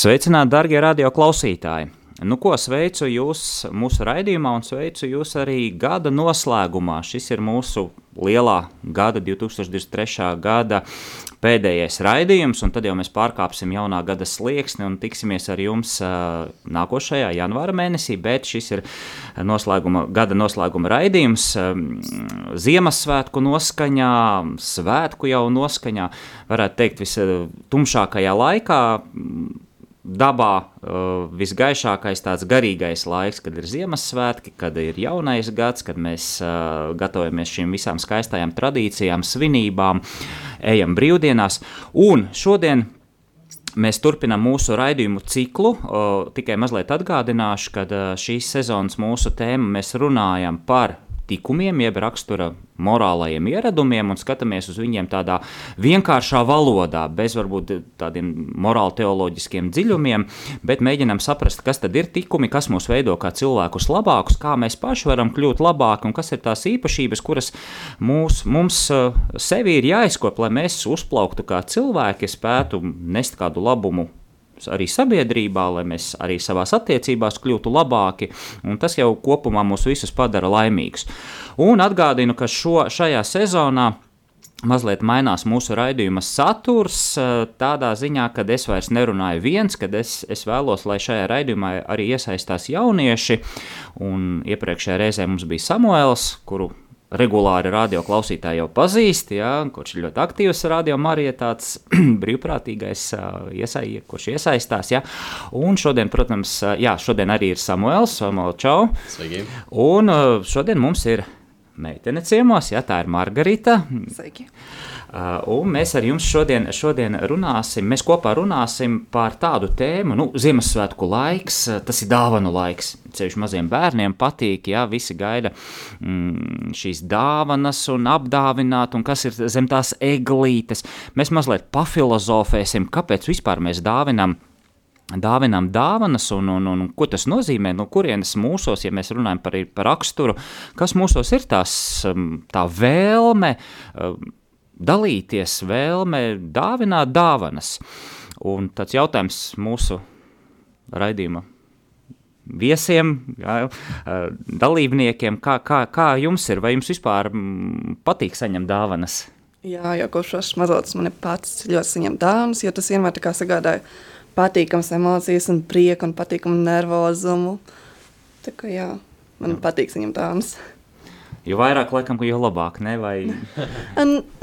Sveicināti, darbie radio klausītāji! Nu, ko sveicu jūs mūsu raidījumā un sveicu jūs arī gada noslēgumā. Šis ir mūsu lielā gada, 2023. gada pēdējais raidījums, un tad jau mēs pārkāpsim jaunā gada slieksni un tiksimies ar jums uh, nākošajā janvāra mēnesī, bet šis ir noslēguma, gada noslēguma raidījums um, Ziemassvētku noskaņā, svētku jau noskaņā, varētu teikt, vistumšākajā laikā dabā uh, visgaišākais tāds garīgais laiks, kad ir Ziemassvētki, kad ir jaunais gads, kad mēs uh, gatavojamies šīm visām skaistajām tradīcijām, svinībām, ejam brīvdienās. Un šodien Mēs turpinām mūsu raidījumu ciklu. O, tikai mazliet atgādināšu, ka šīs sezonas mūsu tēma mēs runājam par tikumiem, jeb rakstura morālajiem ieradumiem un skatāmies uz viņiem tādā vienkāršā valodā, bez varbūt tādiem morāli teoloģiskiem dziļumiem, bet mēģinām saprast, kas tad ir tikumi, kas mūs veido kā cilvēkus labākus, kā mēs paši varam kļūt labāki un kas ir tās īpašības, kuras mūs, mums uh, sevi ir jāizkop, lai mēs uzplauktu kā cilvēki, spētu nest kādu labumu arī sabiedrībā, lai mēs arī savās attiecībās kļūtu labāki, tas jau kopumā mūs visus padara laimīgus. Un atgādinu, ka šo, šajā sezonā mazliet mainās mūsu raidījuma saturs. Eh, tādā ziņā, ka es vairs nerunāju viens, kad es, es vēlos, lai šajā raidījumā arī iesaistās jaunieši. Un iepriekšējā reizē mums bija Samuēls, kuru regulāri radio klausītāji jau pazīst, ja, kurš ir ļoti aktīvs radio marietāts, brīvprātīgais, iesai, kurš iesaistās. Ja. Un šodien, protams, jā, šodien arī ir Samuēls, Samuēl Čau. Sveiki. Un šodien mums ir meitene ciemos, ja tā ir Margarita. Sveiki. Uh, un mēs ar jums šodien, šodien runāsim, mēs kopā runāsim par tādu tēmu, nu, Ziemassvētku laiks, uh, tas ir dāvanu laiks. Ceļš maziem bērniem patīk, ja visi gaida mm, šīs dāvanas un apdāvināt, un kas ir zem tās eglītes. Mēs mazliet pafilozofēsim, kāpēc vispār mēs dāvinam dāvinām dāvanas, un, un, un ko tas nozīmē, no kurienes mūsos, ja mēs runājam par, par raksturu, kas mūsos ir tās, um, tā vēlme um, dalīties, vēlme dāvināt dāvanas. Un tāds jautājums mūsu raidījuma viesiem, jā, dalībniekiem, kā, kā, kā jums ir, vai jums vispār patīk saņemt dāvanas? Jā, jau kopš šos mazotas man ir pats ļoti saņemt dāvanas, jo tas vienmēr sagādāja patīkams emocijas un prieku un patīkamu nervozumu. Tā kā jā, man jā. patīk saņemt dāvanas. Jo vairāk, laikam, jo labāk, ne? Vai...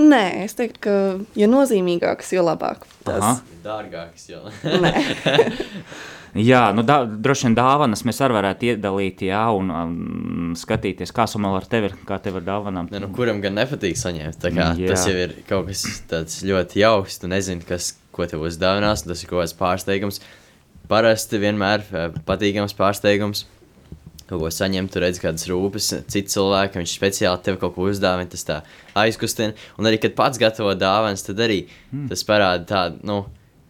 Nē, es teiktu, ka jo nozīmīgāks, jo labāk. Tas ir dārgāks. Jo. jā, nu, da, droši vien dāvanas mēs arī varētu iedalīt, jā, un um, skatīties, kā Somēl ar tevi ir, kā tev ir dāvanām. Ne, nu, kuram gan nepatīk saņemt, tā kā jā. tas jau ir kaut kas tāds ļoti jauks, tu nezini, kas, ko tev uzdāvinās, tas ir kaut kāds pārsteigums. Parasti vienmēr eh, patīkams pārsteigums kaut ko saņemt, tu redzi kādas rūpes, cits cilvēks, viņš speciāli tev kaut ko uzdāvina, tas tā aizkustina. Un arī, kad pats gatavo dāvanas, tad arī mm. tas parāda tādu, nu,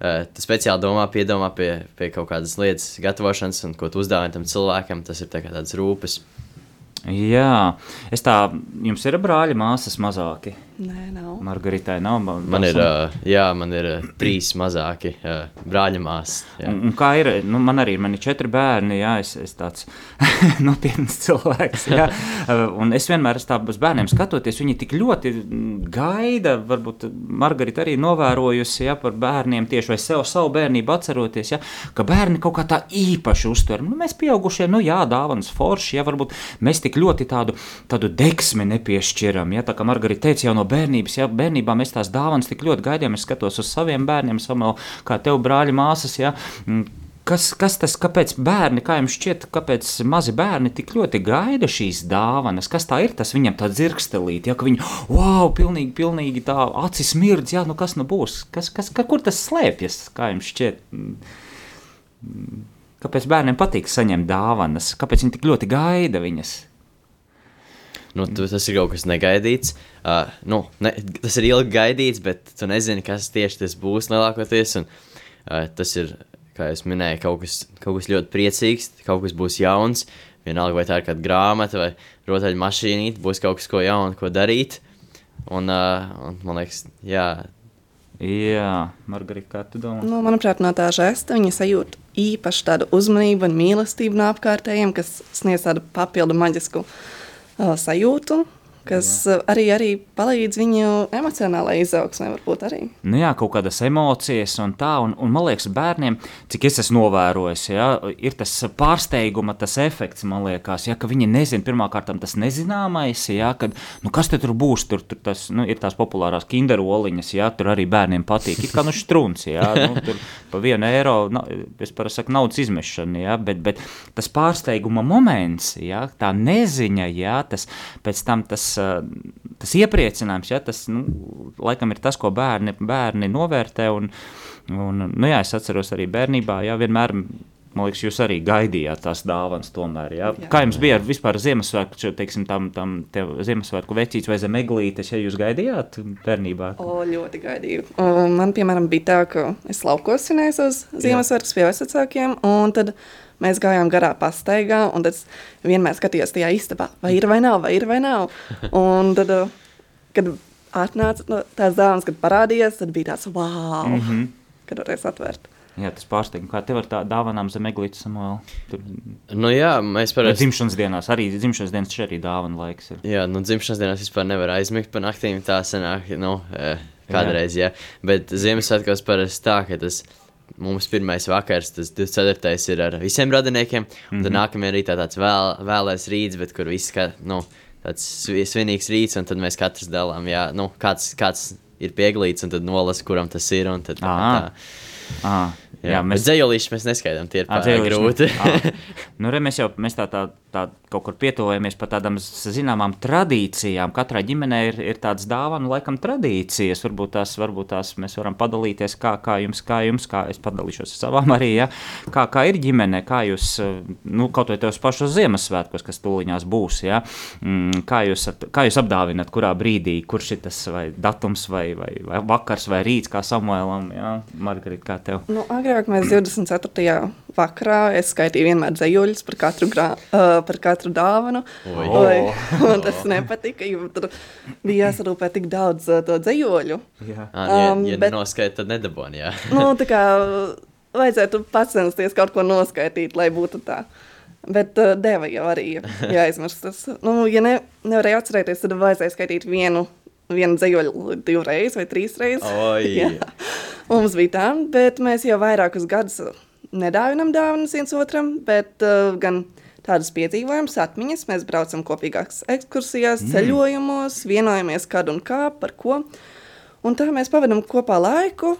uh, tu speciāli domā, piedomā pie, pie kaut kādas lietas gatavošanas, un ko tu uzdāvini tam cilvēkam, tas ir tā kā tāds rūpes. Jā, es tā, jums ir brāļi, māsas mazāki. Nē, nav. Margaritai nav. Man, man ir, uh, jā, man ir uh, trīs mazāki uh, brāļa māsas. Un, un kā ir, nu, man arī man ir četri bērni, jā, es, es tāds nopietns cilvēks, jā. un es vienmēr es tā uz bērniem skatoties, viņi tik ļoti gaida, varbūt Margarita arī novērojusi, jā, par bērniem tieši vai sev savu bērnību atceroties, jā, ka bērni kaut kā tā īpaši uztver. Nu, mēs pieaugušie, nu jā, dāvanas forši, jā, varbūt mēs tik ļoti tādu, tādu deksmi nepiešķiram, jā, tā kā Margarita teica jau no bērnības, ja bērnībā mēs tās dāvanas tik ļoti gaidījām, es skatos uz saviem bērniem, Samuel, kā tev brāļi, māsas. Ja, mm, Kas, kas tas, kāpēc bērni, kā jums šķiet, kāpēc mazi bērni tik ļoti gaida šīs dāvanas? Kas tā ir? Tas viņam tā dzirkstelīt, ja viņi, wow, pilnīgi, pilnīgi tā acis mirdz, jā, nu kas nu būs? Kas, kas, ka, kur tas slēpjas, kā jums šķiet? Kāpēc bērniem patīk saņemt dāvanas? Kāpēc viņi tik ļoti gaida viņas? Nu, tu, tas ir kaut kas negaidīts. Uh, nu, ne, tas ir ilgi gaidīts, bet tu nezini, kas tieši tas būs lielākoties. Un, uh, tas ir kā jau minēju, kaut kas, kaut kas ļoti priecīgs, kaut kas būs jauns. Vienalga, vai tā ir kāda grāmata vai rotaļu mašīnīte, būs kaut kas ko jaunu, ko darīt. Un, uh, un man liekas, jā. Jā, Margarita, kā tu domā? Nu, manuprāt, no tā žesta viņa sajūt īpaši tādu uzmanību un mīlestību no apkārtējiem, kas sniedz tādu papildu maģisku uh, союзу kas jā. arī, arī palīdz viņu emocionālajai izaugsmē, varbūt arī. Nu jā, kaut kādas emocijas un tā, un, un man liekas, bērniem, cik es esmu novērojis, jā, ir tas pārsteiguma, tas efekts, man liekas, jā, ka viņi nezina, pirmkārt, tas nezināmais, jā, kad, nu, kas tur būs, tur, tur tas, nu, ir tās populārās kinderoliņas, jā, tur arī bērniem patīk, it kā nu štruns, jā, nu, tur pa vienu eiro, na, es parasti saku, naudas izmešana, jā, bet, bet tas pārsteiguma moments, jā, tā neziņa, jā, tas pēc tam tas tas iepriecinājums, ja, tas nu, laikam ir tas, ko bērni, bērni novērtē. Un, un, nu, jā, es atceros arī bērnībā, ja vienmēr. Man liekas, jūs arī gaidījāt tās dāvanas. Tomēr, ja? Jā. Kā jums bija ar vispār Ziemassvētku, teiksim, tam, tam Ziemassvētku vecītes vai zemeglītes, ja jūs gaidījāt bērnībā? O, ļoti gaidīju. Man, piemēram, bija tā, ka es laukos svinēju uz Ziemassvētkus pie vecākiem, un tad Mēs gājām garā pastaigā, un tad vienmēr skatījos tajā istabā, vai ir vai nav, vai ir vai nav. Un tad, kad atnāca tās dāvanas, kad parādījās, tad bija tāds wow, mm -hmm. kad varēs atvērt. Jā, tas pārsteigums, kā tev ar tā dāvanām zem eglītes, Samuēl. Tur... Nu jā, mēs parasti... Dzimšanas dienās, arī dzimšanas dienas šeit arī dāvana laiks ir. Jā, nu dzimšanas dienās vispār nevar aizmigt pa naktīm, tā sanāk, nu, eh, kādreiz, jā. jā. Bet Ziemassvētkos parasti tā, ka tas mums pirmais vakars, tas 24. ir ar visiem radiniekiem, un mm -hmm. tad mhm. nākamajā rītā tāds vēl, vēlais rīts, bet kur viss kā, nu, tāds svinīgs rīts, un tad mēs katrs dalām, jā, nu, kāds, kāds ir pieglīts, un tad nolasa, kuram tas ir, un tad tā. Ah, jā, jā, mēs dzējolīši mēs neskaidām, tie ir pārāk grūti. nu, re, mēs jau mēs tā, tā tā, kaut kur pietuvojamies pie tādām zināmām tradīcijām. Katrai ģimenei ir, ir tādas dāvana, laikam, tradīcijas. Varbūt tās, varbūt tās mēs varam padalīties, kā, kā jums, kā jums, kā es padalīšos ar savām arī, ja? kā, kā ir ģimene, kā jūs, nu, kaut vai tos pašos Ziemassvētkos, kas tūliņās būs, ja? Mm, kā, jūs, kā jūs apdāvinat, kurā brīdī, kurš ir tas vai datums, vai, vai, vai vakars, vai rīts, kā Samuēlam, ja? Margarita, kā tev? Nu, agrāk mēs 24. vakarā es skaitīju vienmēr dzējuļus par katru grā, uh, par katru dāvanu. Oi. Oi, man tas nepatika, jo tur bija jāsarūpē tik daudz uh, to dzējoļu. Jā, um, ja, ja bet, noskaita, tad nedabon, jā. nu, tā kā vajadzētu pacensties kaut ko noskaitīt, lai būtu tā. Bet uh, deva jau arī jāizmirst. Tas, nu, ja ne, nevarēja atcerēties, tad vajadzēja skaitīt vienu, vienu dzējoļu divreiz vai trīsreiz. Mums bija tā, bet mēs jau vairākus gadus nedāvinam dāvanas viens otram, bet uh, gan tādas piedzīvojumus, atmiņas. Mēs braucam kopīgās ekskursijās, mm. ceļojumos, vienojamies, kad un kā, par ko. Un tā mēs pavadām kopā laiku,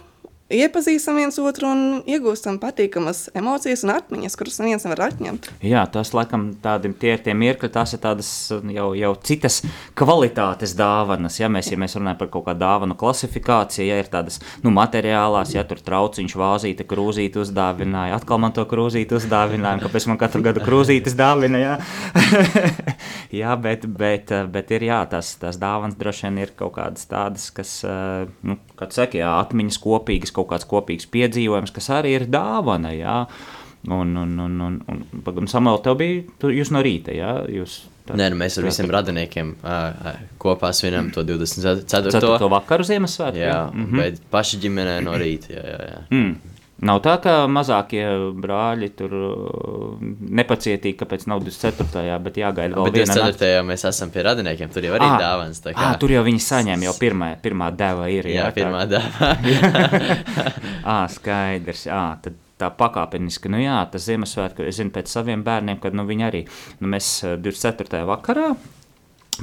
iepazīstam viens otru un iegūstam patīkamas emocijas un atmiņas, kuras neviens nevar atņemt. Jā, tas laikam tādi tie ir tie mirkļi, tās ir tādas jau, jau citas kvalitātes dāvanas. Ja mēs, ja mēs runājam par kaut kādu dāvanu klasifikāciju, ja ir tādas nu, materiālās, ja tur trauciņš, vāzīte, krūzīte uzdāvināja, atkal man to krūzīti uzdāvināja, kāpēc man katru gadu krūzītes dāvina, jā. jā, bet, bet, bet ir jā, tās, tās dāvanas droši vien ir kaut kādas tādas, kas, nu, kā tu saki, jā, atmiņas kopīgas, kaut kāds kopīgs piedzīvojums, kas arī ir dāvana. Jā. Un, un, un, un, un, un Samuēl, tev bija, tu, jūs no rīta, jā? Jūs Tā, Nē, nu mēs ar visiem radiniekiem uh, kopā svinam to 24. 4. vakaru Ziemassvētku. Jā, mm -hmm. bet paši ģimenē no rīta. Jā, jā, jā. Mm. Nav tā, ka mazākie brāļi tur nepacietīgi, kāpēc nav 24. bet jāgaida vēl bet 24. mēs esam pie radiniekiem, tur jau arī ir dāvāns. Kā... À, tur jau viņi saņem, jau pirmā, pirmā deva ir. Jā, jā pirmā tā... deva. à, skaidrs, à, tad tā pakāpeniski, nu jā, tas Ziemassvētku, es zinu pēc saviem bērniem, kad nu viņi arī, nu mēs 24. vakarā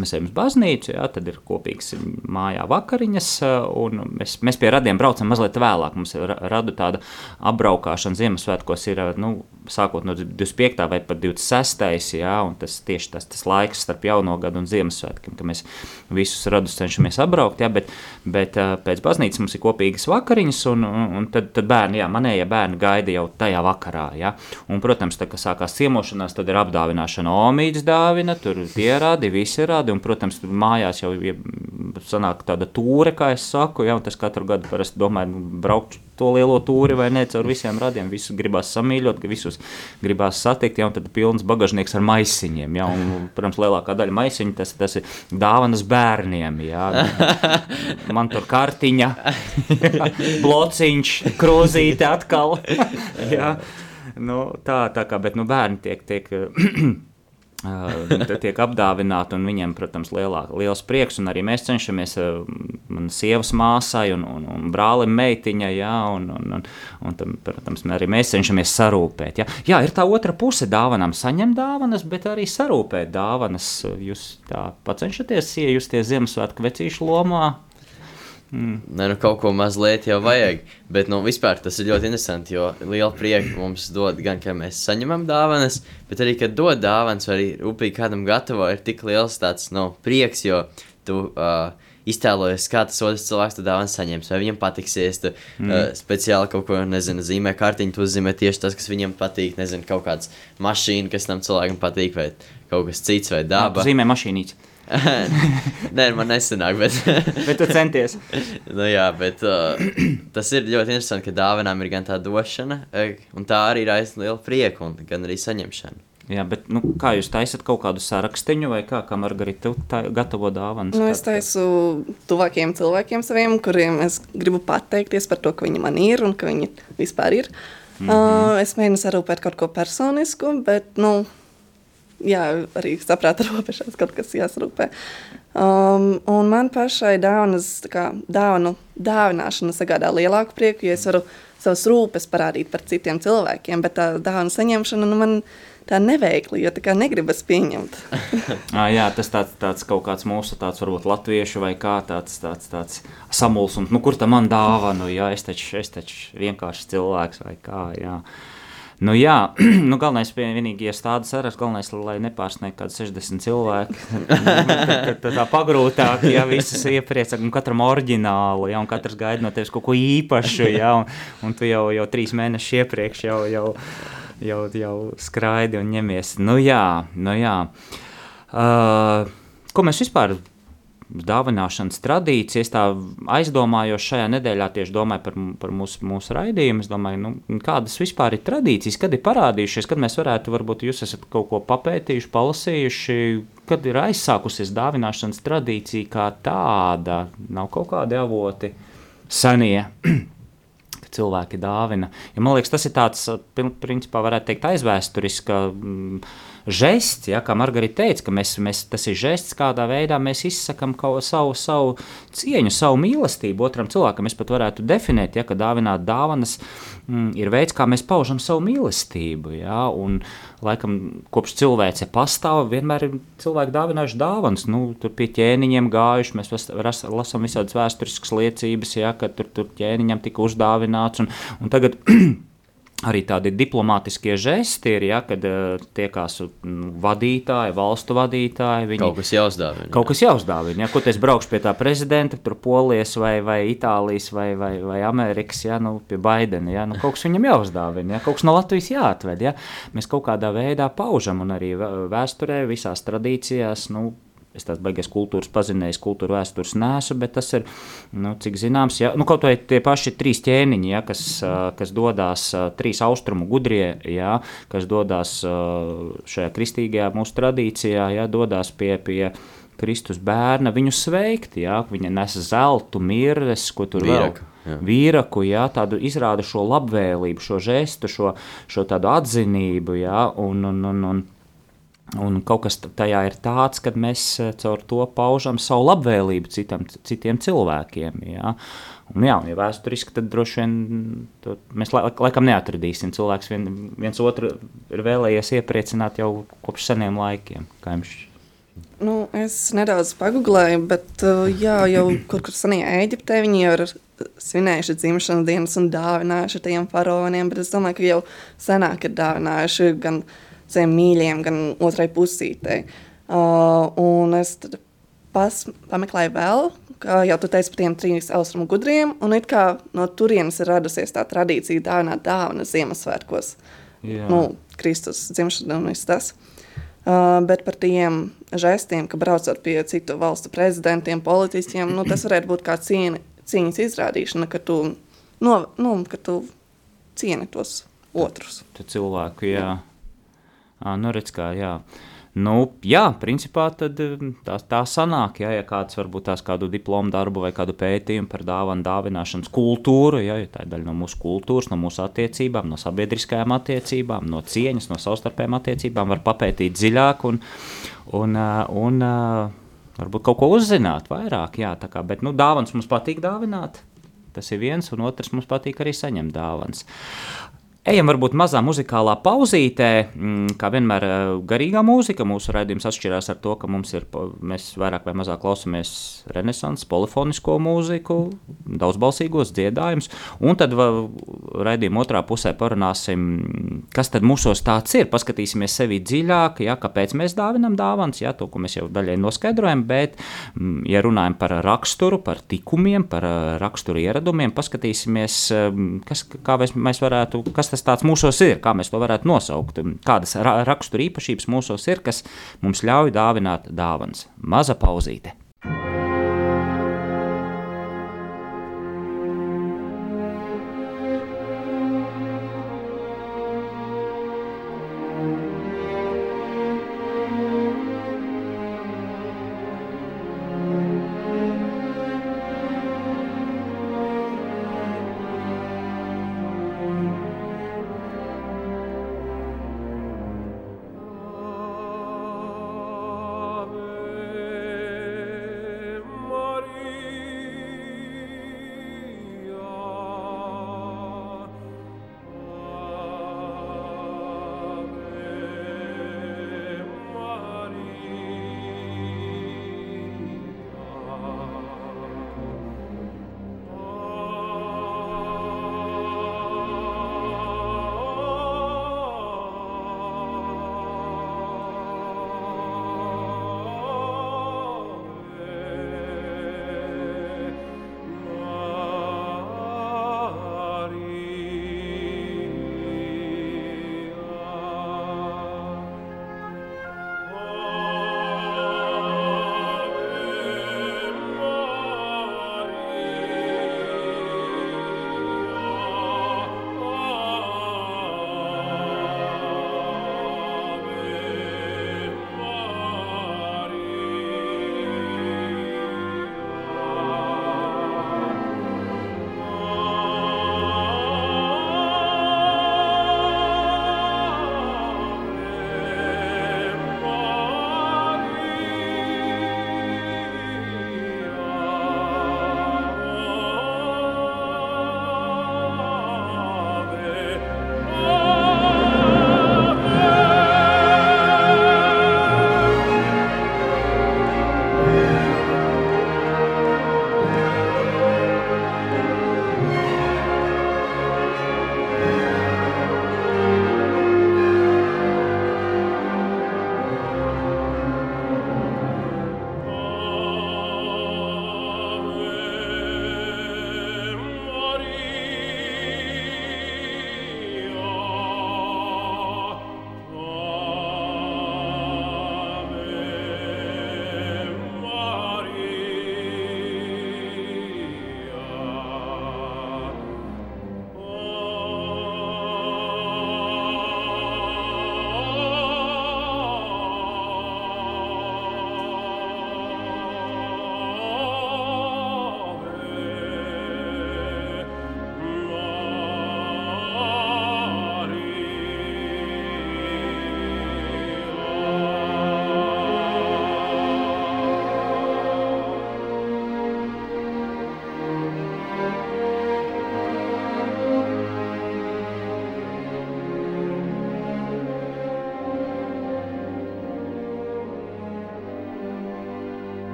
Mēs ejam uz baznīcu, jā, tad ir kopīgs mājā vakariņas, un mēs, mēs pie radiem braucam mazliet vēlāk. Mums radu tāda apbraukšana Ziemassvētkos, ir nu, sākot no 25. vai pat 26. Jā, un tas tieši tas, tas laiks starp jauno gadu un Ziemassvētkiem, ka mēs visus radus cenšamies apbraukt, jā, bet, bet pēc baznīcas mums ir kopīgas vakariņas, un, un, tad, tad bērni, jā, manējie bērni gaida jau tajā vakarā, jā. Un, protams, tā, kad sākās ciemošanās, tad ir apdāvināšana omīdas dāvina, tur tie rādi, visi rādi, un, protams, mājās jau ja sanāk tāda tūre, kā es saku, jā, un tas katru gadu parasti domāju, nu, braukt to lielo tūri vai ne caur visiem radiem. Visus gribās samīļot, ka visus gribās satikt, ja, un tad pilns bagažnieks ar maisiņiem. Ja, un, protams, lielākā daļa maisiņu tas, tas ir dāvanas bērniem. Ja. Man tur kartiņa, ja, blociņš, krūzīte atkal. Ja. Nu, tā, tā kā, bet nu, bērni tiek. tiek tiek apdāvināti, un viņiem, protams, lielā, liels prieks. Arī mēs cenšamies, man sievas māsai un, un, un brālim meitiņai, jā, un, un, un, un tam, protams, arī mēs cenšamies sarūpēt. Jā. jā, ir tā otra puse dāvanām, saņemt dāvanas, bet arī sarūpēt dāvanas. Jūs tā pacenšaties iejusties Ziemassvētku vecīšu lomā. Mm. Ne, nu, kaut ko mazliet jau vajag. Bet nu, vispār tas ir ļoti interesanti, jo liela prieka mums dod gan, ka mēs saņemam dāvanas, bet arī, kad dod dāvanas, vai arī rūpīgi kādam gatavo, ir tik liels tāds nu, prieks, jo tu uh, iztēlojies, kā tas otrs cilvēks to dāvanu saņems, vai viņam patiksies. Tu mm. uh, speciāli kaut ko, nezinu, zīmē kārtiņu, tu uzzīmē tieši tas, kas viņam patīk. Nezinu, kaut kāds mašīna, kas tam cilvēkam patīk, vai kaut kas cits, vai daba. Jā, zīmē mašīnītes. Nē, man nesanāk, bet. bet tu centies. nu, jā, bet uh, tas ir ļoti interesanti, ka dāvanām ir gan tā došana, e, un tā arī raisa lielu prieku, un gan arī saņemšana. Jā, bet nu, kā jūs taisat kaut kādu sarakstu, vai kā, kā Margarita gatavo dāvanas? Nu, es taisu tuvākiem cilvēkiem saviem, kuriem es gribu pateikties par to, ka viņi man ir un ka viņi vispār ir. Mm -hmm. uh, es mēģinu sarūpēt kaut ko personisku, bet, nu, jā, arī saprāta robežās kaut kas jāsarūpē. Um, un man pašai dāvanas, kā, dāvanu dāvināšana sagādā lielāku prieku, jo es varu savas rūpes parādīt par citiem cilvēkiem, bet tā dāvanu saņemšana nu, man tā neveikli, jo tā kā negribas pieņemt. à, jā, tas tāds, tāds kaut kāds mūsu tāds varbūt latviešu vai kā tāds, tāds, tāds samulsums, nu kur tā man dāvanu, jā, es taču, es taču vienkārši cilvēks vai kā, jā. Nu, jā, nu, galvenais ir vienīgi, tāda saraksts, galvenais, lai nepārsniegtu kādu 60 cilvēku. tad, tad tā pagrūtāk, ja visas iepriecina, un katram oriģinālu, ja, un katrs gaida no tevis kaut ko īpašu, ja, un, un tu jau, jau trīs mēnešus iepriekš jau, jau, jau, jau skraidi un ņemies. Nu, jā, nu, jā. Uh, ko mēs vispār dāvināšanas tradīcijas. Tā aizdomājos šajā nedēļā tieši domāju par, par mūsu, mūsu raidījumu. Es domāju, nu, kādas vispār ir tradīcijas, kad ir parādījušies, kad mēs varētu, varbūt jūs esat kaut ko papētījuši, palasījuši, kad ir aizsākusies dāvināšanas tradīcija kā tāda. Nav kaut kādi avoti senie. cilvēki dāvina. Ja man liekas, tas ir tāds, principā, varētu teikt, aizvēsturisks. Žests, ja, kā Margarita teica, ka mēs, mēs, tas ir žests, kādā veidā mēs izsakām savu, savu cieņu, savu mīlestību otram cilvēkam. Mēs pat varētu definēt, ja, ka dāvināt dāvanas mm, ir veids, kā mēs paužam savu mīlestību. Ja, un, laikam, kopš cilvēce pastāv, vienmēr ir cilvēki dāvinājuši dāvanas. Nu, tur pie ķēniņiem gājuši, mēs lasām visādas vēsturiskas liecības, ja, ka tur, tur ķēniņam tika uzdāvināts. Un, un tagad Arī tādi diplomātiskie žesti ir, ja, kad uh, tiekās nu, vadītāji, valstu vadītāji. Viņi, kaut kas jāuzdāvina. Kaut kas jāuzdāvina. Ja, ko es braukšu pie tā prezidenta, tur Polijas vai, vai Itālijas vai, vai, vai Amerikas, ja, nu, pie Baidena. Ja, nu, kaut kas viņam jāuzdāvina, ja, kaut kas no Latvijas jāatved. Ja. Mēs kaut kādā veidā paužam, un arī vēsturē, visās tradīcijās. Nu, Es tādu baigies kultūras pazinējis, kultūra vēstures nesu, bet tas ir, nu, cik zināms, ja, nu, kaut vai tie paši trīs ķēniņi, ja, kas, kas dodas trīs austrumu gudrie, ja, kas dodas šajā kristīgajā mūsu tradīcijā, ja, dodas pie, pie Kristus bērna, viņu sveikt, ja, viņa nes zeltu, mirres, ko tur Vīraku. vēl. Jā. Vīraku, jā, tādu izrāda šo labvēlību, šo žestu, šo, šo tādu atzinību, jā, un, un, un, un Un kaut kas tajā ir tāds, ka mēs eh, caur to paužam savu labvēlību citam, citiem cilvēkiem. Jā. Un, jā, ja vēsturiski, tad droši vien mēs laikam neatradīsim. Cilvēks vien, viens otru ir vēlējies iepriecināt jau kopš seniem laikiem. Nu, es nedaudz pagūlēju, bet uh, jā, jau kaut kur senajā Eģiptē viņi jau ir svinējuši dzimšanas dienas un dāvinājuši tiem faraoniem, bet es domāju, ka jau senāk ir dāvinājuši gan saviem mīļiem, gan otrai pusītei. Uh, un es pas, pameklēju vēl, kā jau tu teici par tiem trīs austrumu gudriem, un it kā no turienes ir radusies tā tradīcija dāvināt dāvanas Ziemassvētkos. Jā. Nu, Kristus dzimšana un viss tas. Uh, bet par tiem žestiem, ka braucot pie citu valstu prezidentiem, politiķiem, nu, tas varētu būt kā cīņa cīņas izrādīšana, ka tu, no, nu, ka tu cieni tos otrus. Tu cilvēku, jā. À, nu, redz, kā, jā. Nu, jā, principā tad, tā, tā sanāk, ja, ja kāds varbūt tās kādu diplomu darbu vai kādu pētījumu par dāvanu dāvināšanas kultūru, ja, ja tā ir daļa no mūsu kultūras, no mūsu attiecībām, no sabiedriskajām attiecībām, no cieņas, no savstarpējām attiecībām, var papētīt dziļāk un, un, un, un varbūt kaut ko uzzināt vairāk. Jā, kā, bet nu, dāvāns mums patīk dāvināt. Tas ir viens, un otrs mums patīk arī saņemt dāvāns. Ejam varbūt mazā muzikālā pauzītē, mm, kā vienmēr eh, garīgā mūzika. Mūsu raidījums atšķirās ar to, ka mums ir, mēs vairāk vai mazāk klausāmies renesanses, polifonisko mūziku, daudzbalsīgos dziedājumus, un tad raidījuma otrā pusē parunāsim, kas tad mūsos tāds ir. Paskatīsimies sevi dziļāk, ja, kāpēc mēs dāvinam dāvans, ja, to, ko mēs jau daļai noskaidrojam, bet, mm, ja runājam par raksturu, par tikumiem, par eh, raksturu ieradumiem, paskatīsimies, eh, kas, kā mēs varētu, kas tas tāds mūsos ir, kā mēs to varētu nosaukt, kādas ra rakstura īpašības mūsos ir, kas mums ļauj dāvināt dāvāns. Maza pauzīte.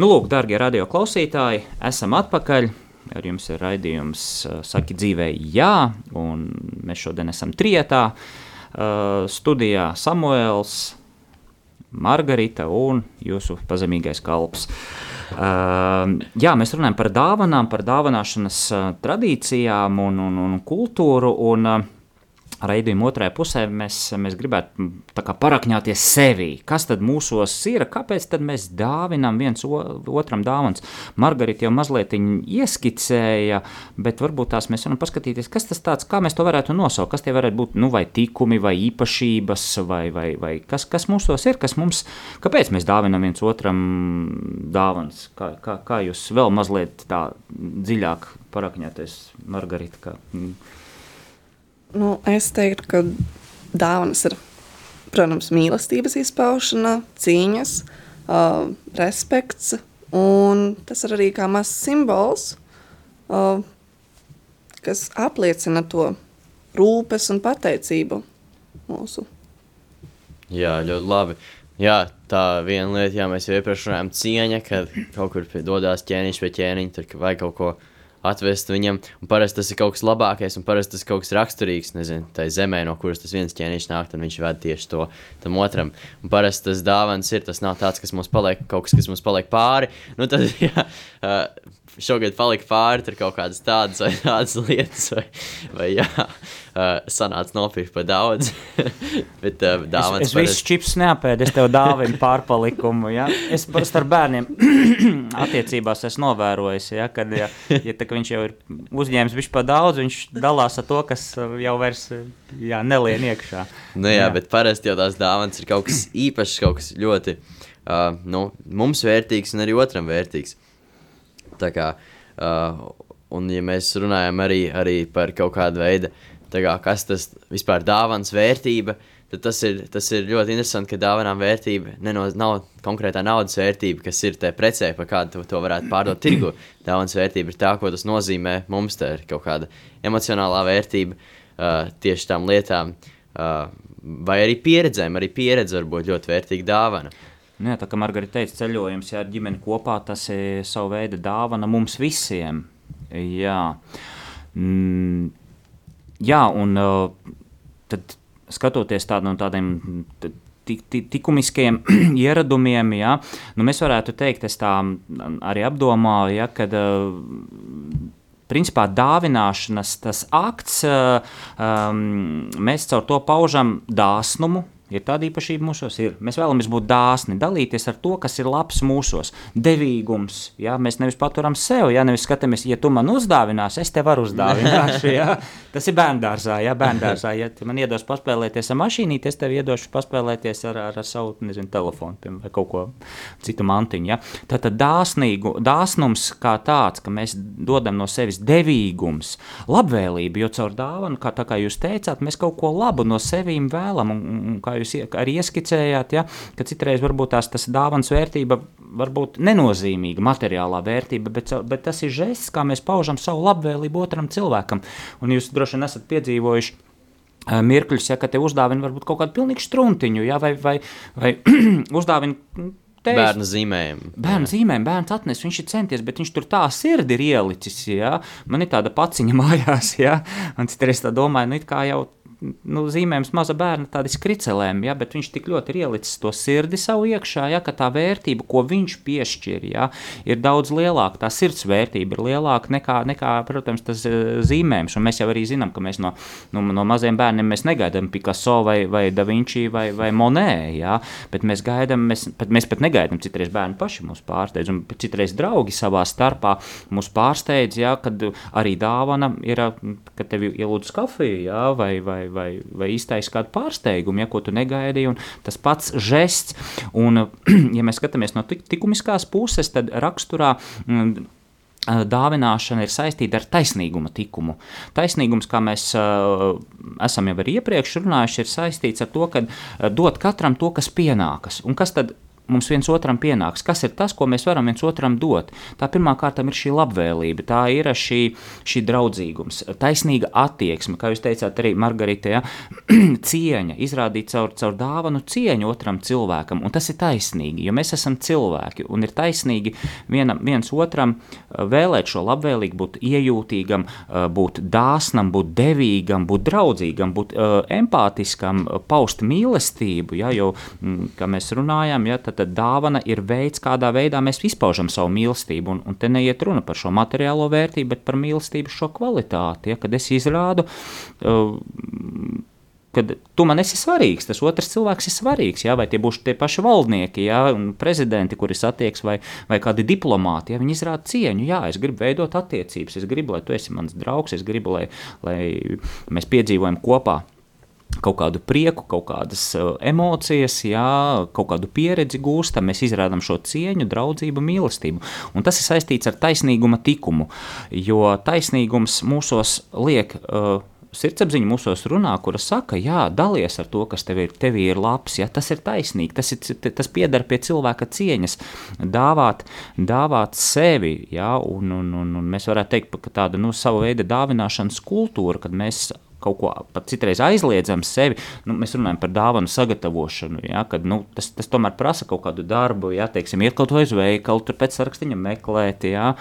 Nu, lūk, darbie radio klausītāji, esam atpakaļ. Ar jums ir raidījums Saki dzīvē, jā, un mēs šodien esam trietā. Studijā Samuēls, Margarita un jūsu pazemīgais kalps. Jā, mēs runājam par dāvanām, par dāvināšanas tradīcijām un, un, un kultūru. Un, raidījuma otrajā pusē mēs, mēs gribētu parakņāties sevī. Kas tad mūsos ir? Kāpēc mēs dāvinām viens otram dāvāns? Margarita jau mazliet ieskicēja, bet varbūt tās mēs varam paskatīties, kas tas tāds, kā mēs to varētu nosaukt, kas tie varētu būt, nu, vai tikumi, vai īpašības, vai, vai, vai kas, kas mūsos ir, kas mums, kāpēc mēs dāvinām viens otram dāvāns? Kā, kā, kā jūs vēl mazliet tā dziļāk parakņāties, Margarita? Kā. Nu, es teiktu, ka dāvanas ir, protams, mīlestības izpaušana, cīņas, uh, respekts, un tas ir arī kā mazs simbols, uh, kas apliecina to rūpes un pateicību mūsu. Jā, ļoti labi. Jā, tā viena lieta, jā, mēs jau iepriekš runājām, cieņa, kad kaut kur dodas ķēniņš pie ķēniņa, tur vai kaut ko atvest viņam. Parasti tas ir kaut kas labākais, un parasti tas ir kaut kas raksturīgs, nezinu, tai zemē, no kuras tas viens ķēniņš nāk, un viņš ved tieši to tam otram. Un parasti tas dāvāns ir, tas nav tāds, kas mums paliek, kaut kas, kas mums paliek pāri. Nu, tad, jā, šogad palika pāri kaut kādas tādas vai tādas lietas, vai, vai jā, uh, sanāca nopirkt par daudz. Bet uh, dāvāns. Es, es visu čips neapēdu, es tev dāvinu pārpalikumu, ja? Es parasti ar bērniem attiecībās esmu novērojis, ja, kad, ja, ja tā, viņš jau ir uzņēmis bišķi pa daudz, viņš dalās ar to, kas jau vairs jā, nelien iekšā. Nu jā, jā, bet parasti jau tās dāvāns ir kaut kas īpašs, kaut kas ļoti, uh, nu, mums vērtīgs un arī otram vērtīgs. Tā kā, uh, un ja mēs runājam arī, arī par kaut kādu veidu, kā, kas tas vispār dāvāns vērtība, tad tas ir, tas ir ļoti interesanti, ka dāvanām vērtība neno, nav konkrētā naudas vērtība, kas ir te precē, par kādu to, to varētu pārdot tirgu. Dāvāns vērtība ir tā, ko tas nozīmē mums, tā ir kaut kāda emocionālā vērtība uh, tieši tām lietām, uh, vai arī pieredzēm, arī pieredze var būt ļoti vērtīga dāvana. Nu, jā, tā kā Margarita teica, ceļojums jā, ar ģimeni kopā, tas ir savu veidu dāvana mums visiem. Jā, mm, jā un tad skatoties tādu no tādiem likumiskiem ieradumiem, ja, nu mēs varētu teikt, es tā arī apdomāju, ja, kad principā dāvināšanas akts, um, mēs caur to paužam dāsnumu, Ir tāda īpašība mūsos, ir. Mēs vēlamies būt dāsni, dalīties ar to, kas ir labs mūsos. Devīgums, ja mēs nevis paturam sev, ja nevis skatāmies, ja tu man uzdāvinās, es tev varu uzdāvināt. Ja? Tas ir bērngārzā, ja bērngārzā. Ja man iedos paspēlēties ar mašīnīti, es tev iedošu paspēlēties ar, ar, ar savu nezinu, telefonu piemēram, vai kaut ko citu mantiņu. Ja? Tad, tad dāsnīgu, dāsnums kā tāds, ka mēs dodam no sevis devīgums, labvēlību, jo caur dāvanu, kā, kā jūs teicāt, mēs kaut ko labu no sevīm vēlam. Un, un, kā jūs arī ieskicējāt, ja, ka citreiz varbūt tās tas dāvāns vērtība var būt nenozīmīga materiālā vērtība, bet, bet tas ir žests, kā mēs paužam savu labvēlību otram cilvēkam. Un jūs droši vien esat piedzīvojuši mirkļus, ja, te uzdāvina varbūt kaut kādu pilnīgu struntiņu, ja, vai, vai, vai uzdāvina Teiz, bērnu zīmējumu. Bērnu zīmējumu, bērns atnes, viņš ir centies, bet viņš tur tā sirdi ir ielicis. Ja? Man ir tāda paciņa mājās, ja? un citreiz tā domāju, nu, it kā jau nu, zīmējums maza bērna tādi skricelēm, ja, bet viņš tik ļoti ir ielicis to sirdi savu iekšā, ja, ka tā vērtība, ko viņš piešķir, ja, ir daudz lielāka. Tā sirds vērtība ir lielāka nekā, nekā protams, tas uh, zīmējums. Un mēs jau arī zinām, ka mēs no, no, no maziem bērniem negaidām Picasso vai, vai Da Vinci vai, vai Monē, ja, bet mēs gaidām, mēs, pat, mēs pat negaidām, citreiz bērni paši mūs pārsteidz, un citreiz draugi savā starpā mūs pārsteidz, ja, kad arī dāvana ir, kad tevi ielūdz kafiju, ja, vai, vai, vai, vai iztaisa kādu pārsteigumu, ja ko tu negaidīji. Tas pats žests, un, ja mēs skatāmies no likumiskās puses, tad raksturā. Mm, dāvināšana ir saistīta ar taisnīguma likumu. Taisnīgums, kā mēs uh, esam jau iepriekš runājuši, ir saistīts ar to, ka uh, dot katram to, kas pienākas. Un kas tad mums viens otram pienāks, kas ir tas, ko mēs varam viens otram dot. Tā pirmā kārta ir šī labvēlība, tā ir šī, šī draudzīgums, taisnīga attieksme, kā jūs teicāt, arī Margarita, ja? cieņa, izrādīt caur, caur dāvanu cieņu otram cilvēkam, un tas ir taisnīgi, jo mēs esam cilvēki, un ir taisnīgi vienam, viens otram uh, vēlēt šo labvēlīgu, būt iejūtīgam, uh, būt dāsnam, būt devīgam, būt draudzīgam, būt uh, empātiskam, paust mīlestību, ja? jo, mm, kā mēs runājam, ja, tad, tad dāvana ir veids, kādā veidā mēs izpaužam savu mīlestību. Un, un te neiet runa par šo materiālo vērtību, bet par mīlestību šo kvalitāti. Ja, kad es izrādu, uh, kad tu man esi svarīgs, tas otrs cilvēks ir svarīgs. Ja? Vai tie būs tie paši valdnieki, ja? prezidenti, kuri satieks, vai, vai kādi diplomāti, ja viņi izrāda cieņu. Jā, es gribu veidot attiecības, es gribu, lai tu esi mans draugs, es gribu, lai, lai mēs piedzīvojam kopā kaut kādu prieku, kaut kādas uh, emocijas, jā, kaut kādu pieredzi gūstam, mēs izrādām šo cieņu, draudzību, mīlestību. Un tas ir saistīts ar taisnīguma tikumu, jo taisnīgums mūsos liek. Uh, Sirdsapziņa mūsos runā, kura saka, jā, dalies ar to, kas tev ir, tev ir labs, ja tas ir taisnīgi, tas, ir, tas pieder pie cilvēka cieņas, dāvāt, dāvāt sevi, ja, un, un, un, un mēs varētu teikt, ka tāda, nu, sava veida dāvināšanas kultūra, kad mēs kaut ko pat citreiz aizliedzam sevi. Nu, mēs runājam par dāvanu sagatavošanu, ja, kad nu, tas, tas tomēr prasa kaut kādu darbu, ja, teiksim, iet kaut vai uz veikalu, tur pēc sarakstiņa meklēt. Ja.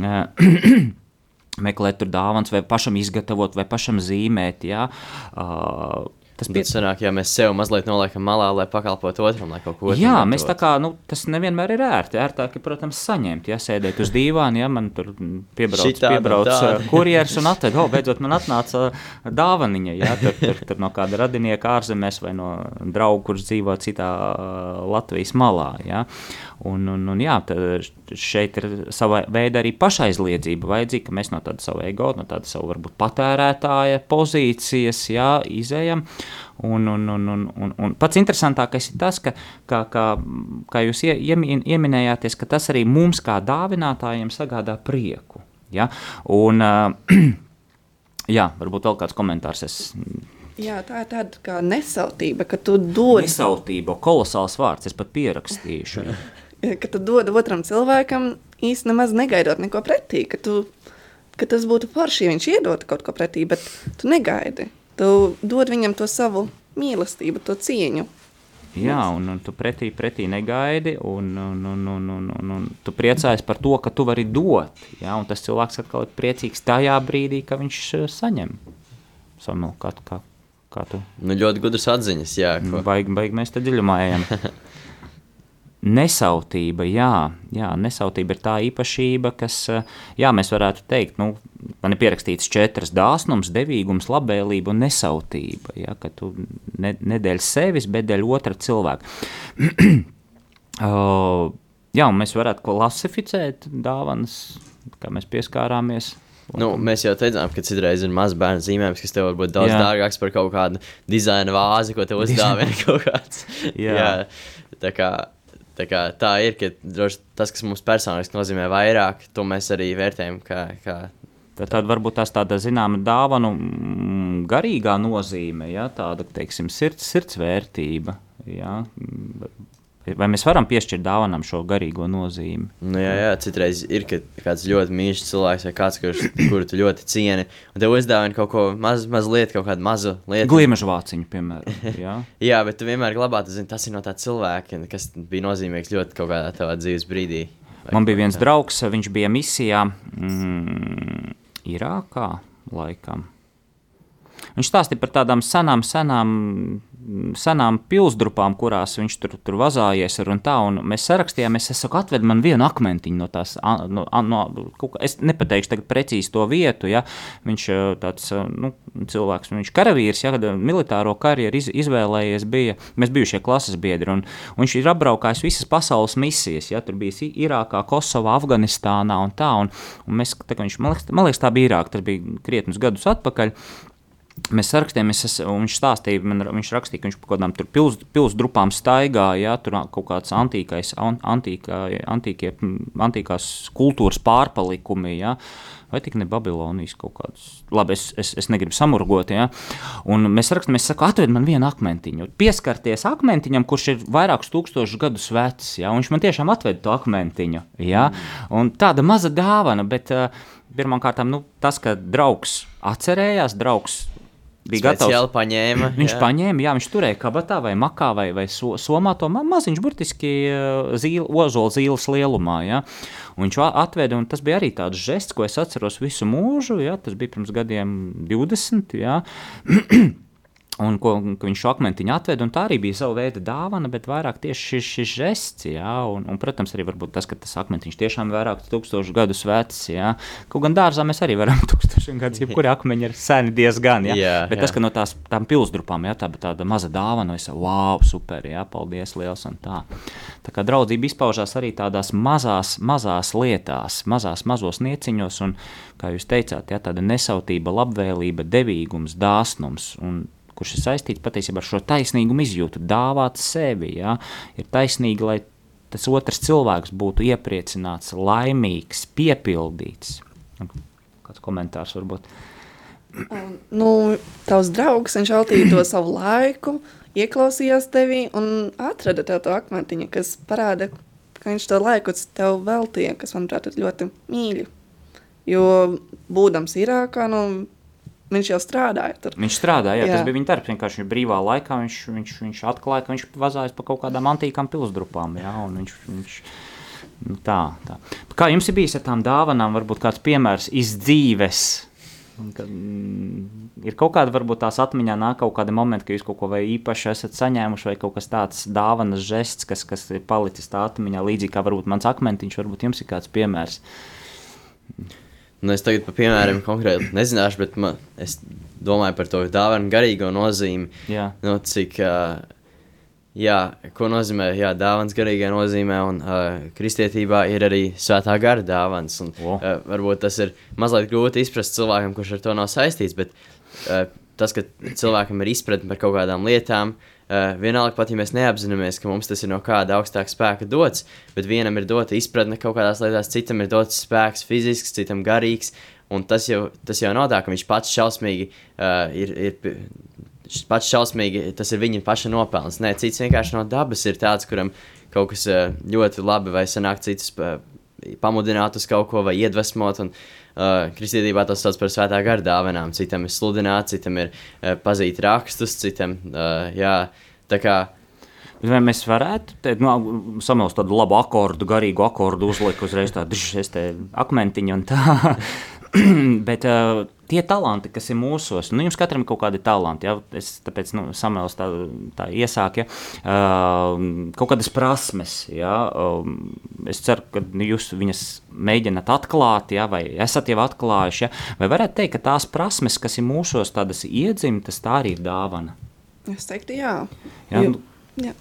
meklēt tur dāvāns, vai pašam izgatavot, vai pašam zīmēt. Ja? Uh, Tas bija senāk, ja mēs sev mazliet noliekam malā, lai pakalpotu otram, lai kaut ko tādu. Jā, mēs tā kā, nu, tas nevienmēr ir ērti. Ērtāk ir, protams, saņemt, ja sēdēt uz dīvāna, ja man tur piebrauc, piebrauc kurjers un atved, oh, beidzot man atnāca dāvaniņa, ja, tur, tur, tur no kāda radinieka ārzemēs vai no draugu, kurš dzīvo citā Latvijas malā, ja. Un, un, un jā, šeit ir sava veida arī pašaizliedzība vajadzīga, ka mēs no tāda savu ego, no tāda savu varbūt patērētāja pozīcijas, jā, izējam. Un, un, un, un, un, un pats interesantākais ir tas, ka, kā, kā, kā jūs ie, ieminējāties, ka tas arī mums kā dāvinātājiem sagādā prieku. Ja? Un, uh, jā, varbūt vēl kāds komentārs. Es, Jā, tā ir tāda kā nesautība, ka tu dod. Nesautība, kolosāls vārds, es pat pierakstīšu. ka tu dod otram cilvēkam īstenībā nemaz negaidot neko pretī, ka, tu, ka tas būtu forši, ja viņš iedod kaut ko pretī, bet tu negaidi. Tu dod viņam to savu mīlestību, to cieņu. Jā, un, un tu pretī, pretī negaidi, un, un, un, un, un, un, un tu priecājies par to, ka tu vari dot. Jā, un tas cilvēks atkal ir priecīgs tajā brīdī, kad viņš eh, saņem savu kā, kā, kā tu. Nu, ļoti gudras atziņas, jā. Ko... Baigi, baigi mēs te dziļumā ejam. Nesautība, jā, jā, nesautība ir tā īpašība, kas, jā, mēs varētu teikt, nu, man ir pierakstīts četras dāsnums, devīgums, labvēlība un nesautība, jā, ka tu ne, nedēļ sevis, bet dēļ otra cilvēka. uh, jā, un mēs varētu klasificēt dāvanas, kā mēs pieskārāmies. Nu, mēs jau teicām, ka citreiz ir mazs bērnu zīmējums, kas tev var būt daudz jā. dārgāks par kaut kādu dizaina vāzi, ko tev uzdāvina kaut kāds. jā. jā, tā kā Tā, kā, tā ir, ka droši, tas, kas mums personiski nozīmē vairāk, to mēs arī vērtējam. Kā, kā Tad varbūt tās tāda zināma dāvana, mm, garīgā nozīme, ja, tāda teiksim, sirds, sirdsvērtība. Ja, Vai mēs varam piešķirt dāvanam šo garīgo nozīmi? Nu, jā, jā, citreiz ir kāds ļoti mīļš cilvēks, vai kāds, kurš, kuru tu ļoti cieni, un tev uzdāvina kaut ko maz, mazliet, kaut kādu mazu lietu. Gliemežu vāciņu, piemēram. Jā, jā bet tu vienmēr glabā, tu zini, tas ir no tā cilvēka, kas bija nozīmīgs ļoti kaut kādā tavā dzīves brīdī. Man bija viens tā. draugs, viņš bija misijā mm, Irākā laikam. Viņš stāstīja par tādām senām, senām senām pilsdrupām, kurās viņš tur, tur vazājies un tā, un mēs sarakstījāmies, es saku, atved man vienu akmentiņu no tās, no, no, es nepateikšu tagad precīzi to vietu, ja, viņš tāds, nu, cilvēks, viņš karavīrs, ja, kad militāro karjeru iz, izvēlējies bija, mēs bijušie klases biedri, un, un viņš ir apbraukājis visas pasaules misijas, ja, tur bija Irākā, Kosovā, Afganistānā un tā, un, un mēs, tā viņš, man liekas, man liekas tā bija Irāka, tas bija krietnus gadus atpakaļ, Mēs sarakstījāmies, viņš stāstīja, man, viņš rakstīja, ka viņš kaut kādām pils, pilsdrupām staigāja, ja, tur kaut kāds antīkais, antīkā, antīkie, antīkās kultūras pārpalikumi, ja, vai tik ne Babilonijas kaut kāds. Labi, es, es, es negribu samurgot, ja. Un mēs rakstām, es saku, atved man vienu akmentiņu. Pieskarties akmentiņam, kurš ir vairākus tūkstošus gadus vecs, ja, un viņš man tiešām atved to akmentiņu, ja. Un tāda maza dāvana, bet uh, pirmkārt, nu, tas, ka draugs atcerējās, draugs bija gatavs. Paņēma, viņš jā. paņēma, jā, viņš turēja kabatā vai makā vai, vai so, somā to ma maziņš, burtiski zīle, ozola zīles lielumā. Jā. Un viņš atveda, un tas bija arī tāds žests, ko es atceros visu mūžu, jā, tas bija pirms gadiem 20. Jā. Un ko, viņš šo akmentiņu atveda, un tā arī bija sava veida dāvana, bet vairāk tieši šis, šis žests, jā, un, un, protams, arī tas, ka tas akmentiņš tiešām ir vairāk tūkstošu gadus vecs, jā. Kaut gan dārzā mēs arī varam tūkstošiem gadus, jebkuri akmeņi ir seni diezgan, jā. jā bet jā. tas, ka no tās tām pilsdrupām, jā, tā, tāda maza dāvana, es, wow, super, jā, paldies liels un tā. Tā kā draudzība izpaužās arī tādās mazās, mazās lietās, mazās, mazos nieciņos, un, kā jūs teicāt, jā, tāda nesautība, labvēlība, devīgums, dāsnums, un kurš ir saistīts patiesībā ar šo taisnīgumu izjūtu, dāvāt sevi. Ja? Ir taisnīgi, lai tas otrs cilvēks būtu iepriecināts, laimīgs, piepildīts. Kāds komentārs varbūt? Um, nu, tavs draugs, viņš veltīja to savu laiku, ieklausījās tevī un atrada tev to akmentiņu, kas parāda, ka viņš to laiku tev veltīja, kas, manuprāt, ir ļoti mīļi. Jo, būdams Irākā, nu, Viņš jau strādāja tur. Viņš strādāja, jā, jā. tas bija viņa darbs. Vienkārši brīvā laikā viņš, viņš, viņš atklāja, ka viņš vazājas pa kaut kādām antīkām pilsdrupām. Jā, viņš, viņš, nu tā, tā. Kā jums ir bijis ar tām dāvanām, varbūt kāds piemērs iz dzīves? Kad, mm, ir kaut kāda, varbūt tās atmiņā nāk kaut kāda momenta, ka jūs kaut ko īpaši esat saņēmuši, vai kaut kas tāds dāvanas žests, kas, kas ir palicis tā atmiņā, līdzīgi kā varbūt mans akmentiņš, varbūt jums ir kāds piemērs. Nu, es tagad, piemēram, konkrēti nezināšu, bet man, es domāju par to dāvanu garīgo nozīmi. Jā. Nu, cik, uh, jā, ko nozīmē jā, dāvāns garīgā nozīmē, un uh, kristietībā ir arī svētā gara dāvāns. Un, wow. uh, varbūt tas ir mazliet grūti izprast cilvēkam, kurš ar to nav saistīts, bet uh, tas, ka cilvēkam ir izpratne par kaut kādām lietām, uh, Uh, vienalga, pat ja mēs neapzināmies, ka mums tas ir no kāda augstāka spēka dots, bet vienam ir dota izpratne kaut kādās lietās, citam ir dots spēks fizisks, citam garīgs. Un tas jau, tas jau nav tā, ka viņš pats šausmīgi uh, ir. ir Pats šausmīgi, tas ir viņa paša nopelns. Nē, cits vienkārši no dabas ir tāds, kuram kaut kas uh, ļoti labi vai sanāk citus uh, pamudināt uz kaut ko vai iedvesmot. Un, uh, kristietībā tas sauc par svētā gara dāvanām. Citam ir sludināt, citam ir uh, pazīt rakstus, citam, uh, jā, tā kā Vai mēs varētu teikt, nu, samilst tādu labu akordu, garīgu akordu, uzlikt uzreiz tādu akmentiņu un tā. Bet uh, tie talanti, kas ir mūsos, nu, jums katram ir kaut kādi talanti. Ja? Es tāpēc nu, samēlos tā, tā iesāk, ja? uh, kaut kādas prasmes. Ja? Uh, es ceru, ka jūs viņas mēģināt atklāt, ja? vai esat jau atklājuši. Ja? Vai varētu teikt, ka tās prasmes, kas ir mūsos, tādas iedzimtas, tā arī ir dāvana? Es teiktu, jā. jā? Jo, jā.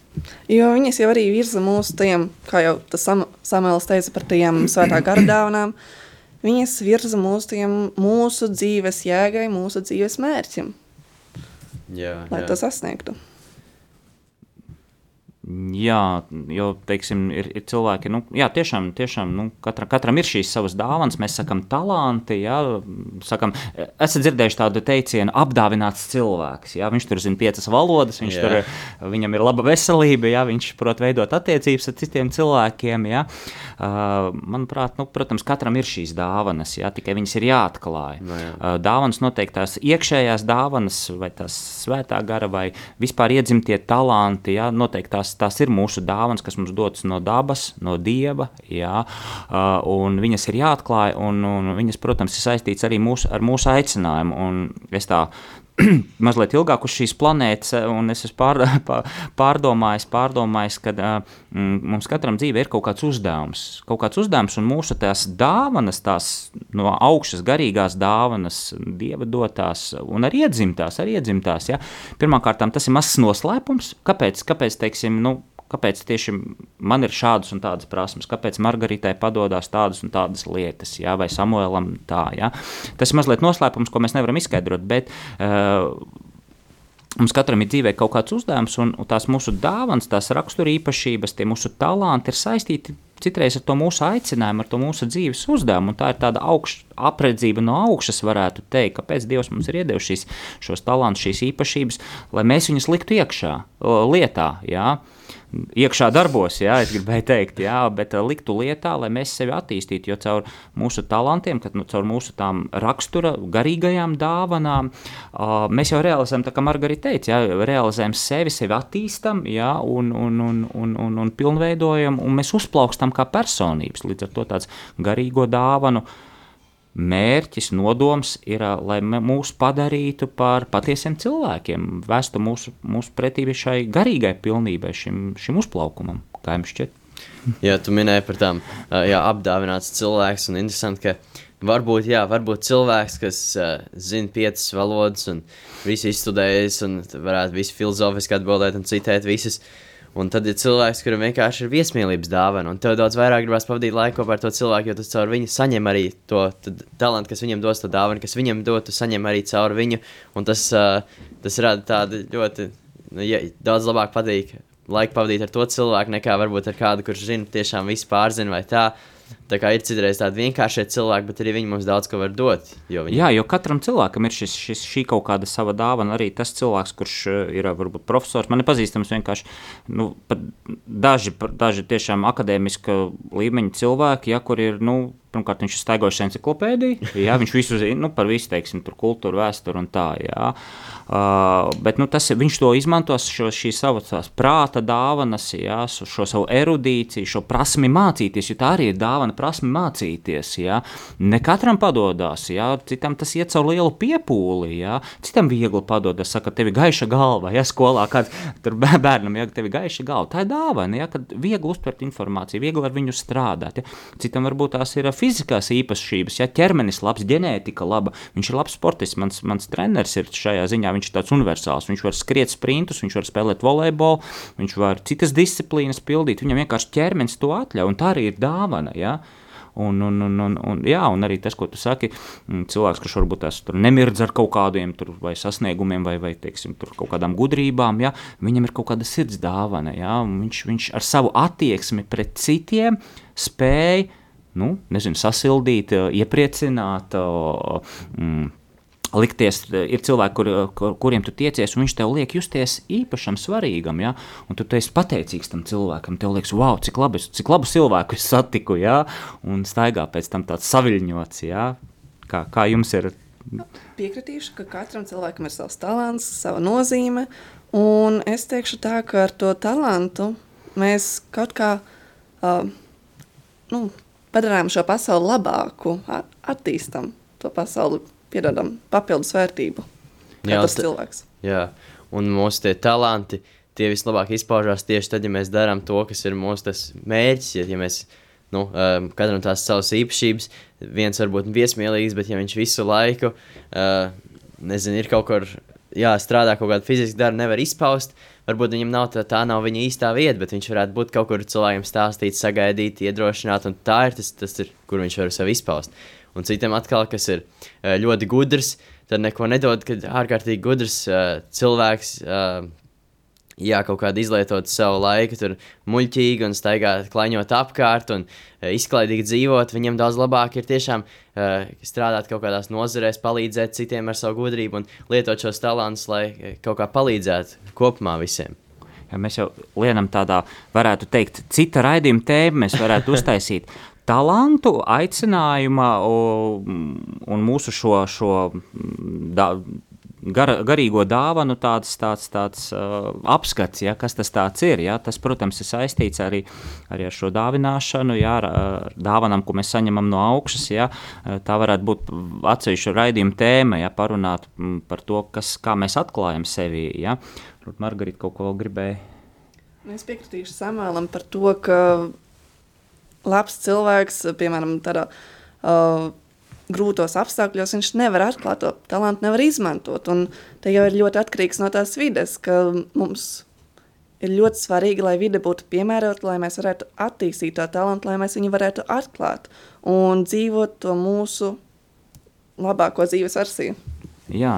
Jo viņas jau arī virza mūsu tajiem, kā jau tas sam, Samuēls teica par tajām svētā gara dāvanām, viņas virza mūsu, tiem, mūsu dzīves jēgai, mūsu dzīves mērķim. Jā, lai jā. to sasniegtu. Jā, jo teiksim, ir, ir cilvēki, nu, jā, tiešām, tiešām nu, katra, katram ir šīs savas dāvanas. Mēs sakām, talanti, jā, sakam, esat dzirdējuši tādu teicienu, apdāvināts cilvēks. Jā, viņš tur zina piecas valodas, viņš jā. tur, viņam ir laba veselība, jā, viņš prot veidot attiecības ar citiem cilvēkiem. Jā. Uh, manuprāt, nu, protams, katram ir šīs dāvanas, jā, tikai viņas ir jāatklāj. No, jā. uh, dāvanas noteikti tās iekšējās dāvanas, vai tās svētā gara, vai vispār iedzimtie talanti, jā, noteikti tās tās ir mūsu dāvanas, kas mums dotas no dabas, no dieva, jā, un viņas ir jāatklāj, un, un viņas, protams, ir saistītas arī mūsu, ar mūsu aicinājumu. Un es tā mazliet ilgāk uz šīs planētas, un es esmu pār, pārdomājis, pārdomājis ka mm, mums katram dzīvē ir kaut kāds uzdevums. Kaut kāds uzdevums, un mūsu tās dāvanas, tās no augšas garīgās dāvanas, dieva dotās, un arī iedzimtās, arī iedzimtās. Ja? Pirmkārt, tas ir mazs noslēpums. Kāpēc? Kāpēc teiksim, nu, kāpēc tieši man ir šādas un tādas prasmes, kāpēc Margaritai padodas tādas un tādas lietas, jā, vai Samuēlam tā. Jā. Tas ir mazliet noslēpums, ko mēs nevaram izskaidrot, bet uh, Mums katram ir dzīvē kaut kāds uzdevums, un, un tās mūsu dāvāns, tās raksturīpašības, tie mūsu talanti ir saistīti citreiz ar to mūsu aicinājumu, ar to mūsu dzīves uzdevumu. Tā ir tāda augš, apredzība no augšas, varētu teikt, kāpēc Dievs mums ir iedevis šīs, šos talantus, šīs īpašības, lai mēs viņus liktu iekšā, lietā. Jā iekšā darbos, jā, es gribēju teikt, jā, bet uh, liktu lietā, lai mēs sevi attīstītu. Jo caur mūsu talantiem, kad, nu, caur mūsu tām rakstura, garīgajām dāvanām, uh, mēs jau realizējam, tā kā Margarita teica, jā, realizējam sevi, sevi attīstam jā, un, un, un, un, un, un pilnveidojam, un mēs uzplaukstam kā personības. Līdz ar to tāds garīgo dāvanu mērķis, nodoms ir, lai mūs padarītu par patiesiem cilvēkiem, vestu mūsu, mūsu pretī šai garīgai pilnībai, šim, šim uzplaukumam, kā jums šķiet. Jā, tu minēji par tām jā, apdāvināts cilvēks, un interesanti, ka varbūt, jā, varbūt cilvēks, kas uh, zina piecas valodas un visu izstudējis, un varētu visu filozofiski atbildēt un citēt visas, uh, Un tad ir cilvēks, kuram vienkārši ir viesmīlības dāvana, un tev daudz vairāk gribas pavadīt laiku kopā ar to cilvēku, jo tas caur viņu saņem arī to talantu, kas viņam dos to dāvanu, kas viņam dod, tu saņem arī caur viņu. Un tas, uh, tas rada tādu ļoti nu, ja, daudz labāk patīk laiku pavadīt ar to cilvēku, nekā varbūt ar kādu, kurš zina, tiešām visu pārzina vai tā. Tā kā ir citreiz tādi vienkāršie cilvēki, bet arī viņi mums daudz ko var dot. Viņi... Jā, jo katram cilvēkam ir šis, šis, šī kaut kāda sava dāvana. Arī tas cilvēks, kurš eh, ir varbūt profesors, man ir pazīstams vienkārši nu, daži, daži tiešām akadēmiska līmeņa cilvēki, ja, kur ir. Nu, Pirmkārt, viņš ir staigošs encyklopēdija. Jā, viņš visu zina nu, par visu, teiksim, kultūru, vēsturi un tā. Jā. Uh, bet nu, tas, viņš to izmantos, šo, šīs savas prāta dāvanas, jā, šo savu erudīciju, šo prasmi mācīties, jo tā arī ir dāvana prasmi mācīties. Jā. Ne katram padodas, jā, citam tas iet caur lielu piepūli, jā. citam viegli padodas, saka, tev ir gaiša galva, ja skolā kāds bērnam, ja tev ir gaiša galva. Tā ir dāvana, jā, kad viegli uztvert informāciju, viegli ar viņu strādāt. Ja. Citam varbūt tās ir fiziskās īpašības, ja ķermenis labs, ģenētika laba, viņš ir labs sportists, mans, mans treneris ir šajā ziņā viņš ir tāds universāls. Viņš var skriet sprintus, viņš var spēlēt volejbolu, viņš var citas disciplīnas pildīt. Viņam vienkārši ķermenis to atļauj, un tā arī ir dāvana. Ja? Un, un, un, un, un, jā, un arī tas, ko tu saki, mm, cilvēks, kurš varbūt tās nemirdz ar kaut kādiem tur, sasniegumiem, vai, vai teiksim, kaut kādām gudrībām, ja, viņam ir kaut kāda sirds dāvana. Ja, viņš, viņš ar savu attieksmi pret citiem spēj nu, nezinu, sasildīt, iepriecināt. Mm, likties, ir cilvēki, kur, kur, kuriem tu tiecies, un viņš tev liek justies īpašam, svarīgam. Ja? Un tu esi pateicīgs tam cilvēkam. Tev liekas, wow, cik labi, cik labu cilvēku es satiku, ja? un staigā pēc tam tāds saviļņots. Ja? Kā, kā jums ir? Piekritīšu, ka katram cilvēkam ir savs talants, sava nozīme. Un es teikšu tā, ka ar to talantu mēs kaut kā uh, nu, padarām šo pasauli labāku, attīstam to pasauli piedodam papildus vērtību. Jā, tas cilvēks. Jā, un mūsu tie talanti, tie vislabāk izpaužās tieši tad, ja mēs darām to, kas ir mūsu mērķis. Ja, ja mēs nu, um, katram tās savas īpašības, viens varbūt viesmīlīgs, bet ja viņš visu laiku, uh, nezinu, ir kaut kur. Jā, strādā kaut kāda fiziska darba, nevar izpaust. Varbūt viņam nav tā, tā nav viņa īstā vieta, bet viņš varētu būt kaut kur cilvēkiem stāstīt, sagaidīt, iedrošināt, un tā ir tas, tas ir, kur viņš var sevi izpaust un citam atkal, kas ir uh, ļoti gudrs, tad neko nedod, kad ārkārtīgi gudrs uh, cilvēks. Uh, Jā, kaut kāda izlietot savu laiku, tur muļķīgi un staigāt, klaņot apkārt un izklaidīgi dzīvot. Viņam daudz labāk ir tiešām strādāt kaut kādās nozarēs, palīdzēt citiem ar savu gudrību un lietot šos talantus, lai kaut kā palīdzētu kopumā visiem. Mēs jau lienam tādā, varētu teikt, cita raidījuma tēmu, mēs varētu uztaisīt talantu, aicinājuma un mūsu šo, šo da, gar, garīgo dāvanu tāds, tāds, tāds uh, apskats, ja, kas tas ir. Ja, tas, protams, ir saistīts arī, arī ar šo dāvināšanu, ja, ar, dāvanām, ko mēs saņemam no augšas. Ja, tā varētu būt atsevišķa raidījuma tēma, ja parunāt par to, kas, kā mēs atklājam sevi. Ja. Margarita kaut ko gribēja. Es piekritīšu Samuēlam par to, ka labs cilvēks, piemēram, tādā uh, grūtos apstākļos, viņš nevar atklāt to talantu, nevar izmantot. Un te jau ir ļoti atkarīgs no tās vides, ka mums ir ļoti svarīgi, lai vide būtu piemērota, lai mēs varētu attīstīt to talantu, lai mēs viņu varētu atklāt un dzīvot to mūsu labāko dzīves versiju. Jā,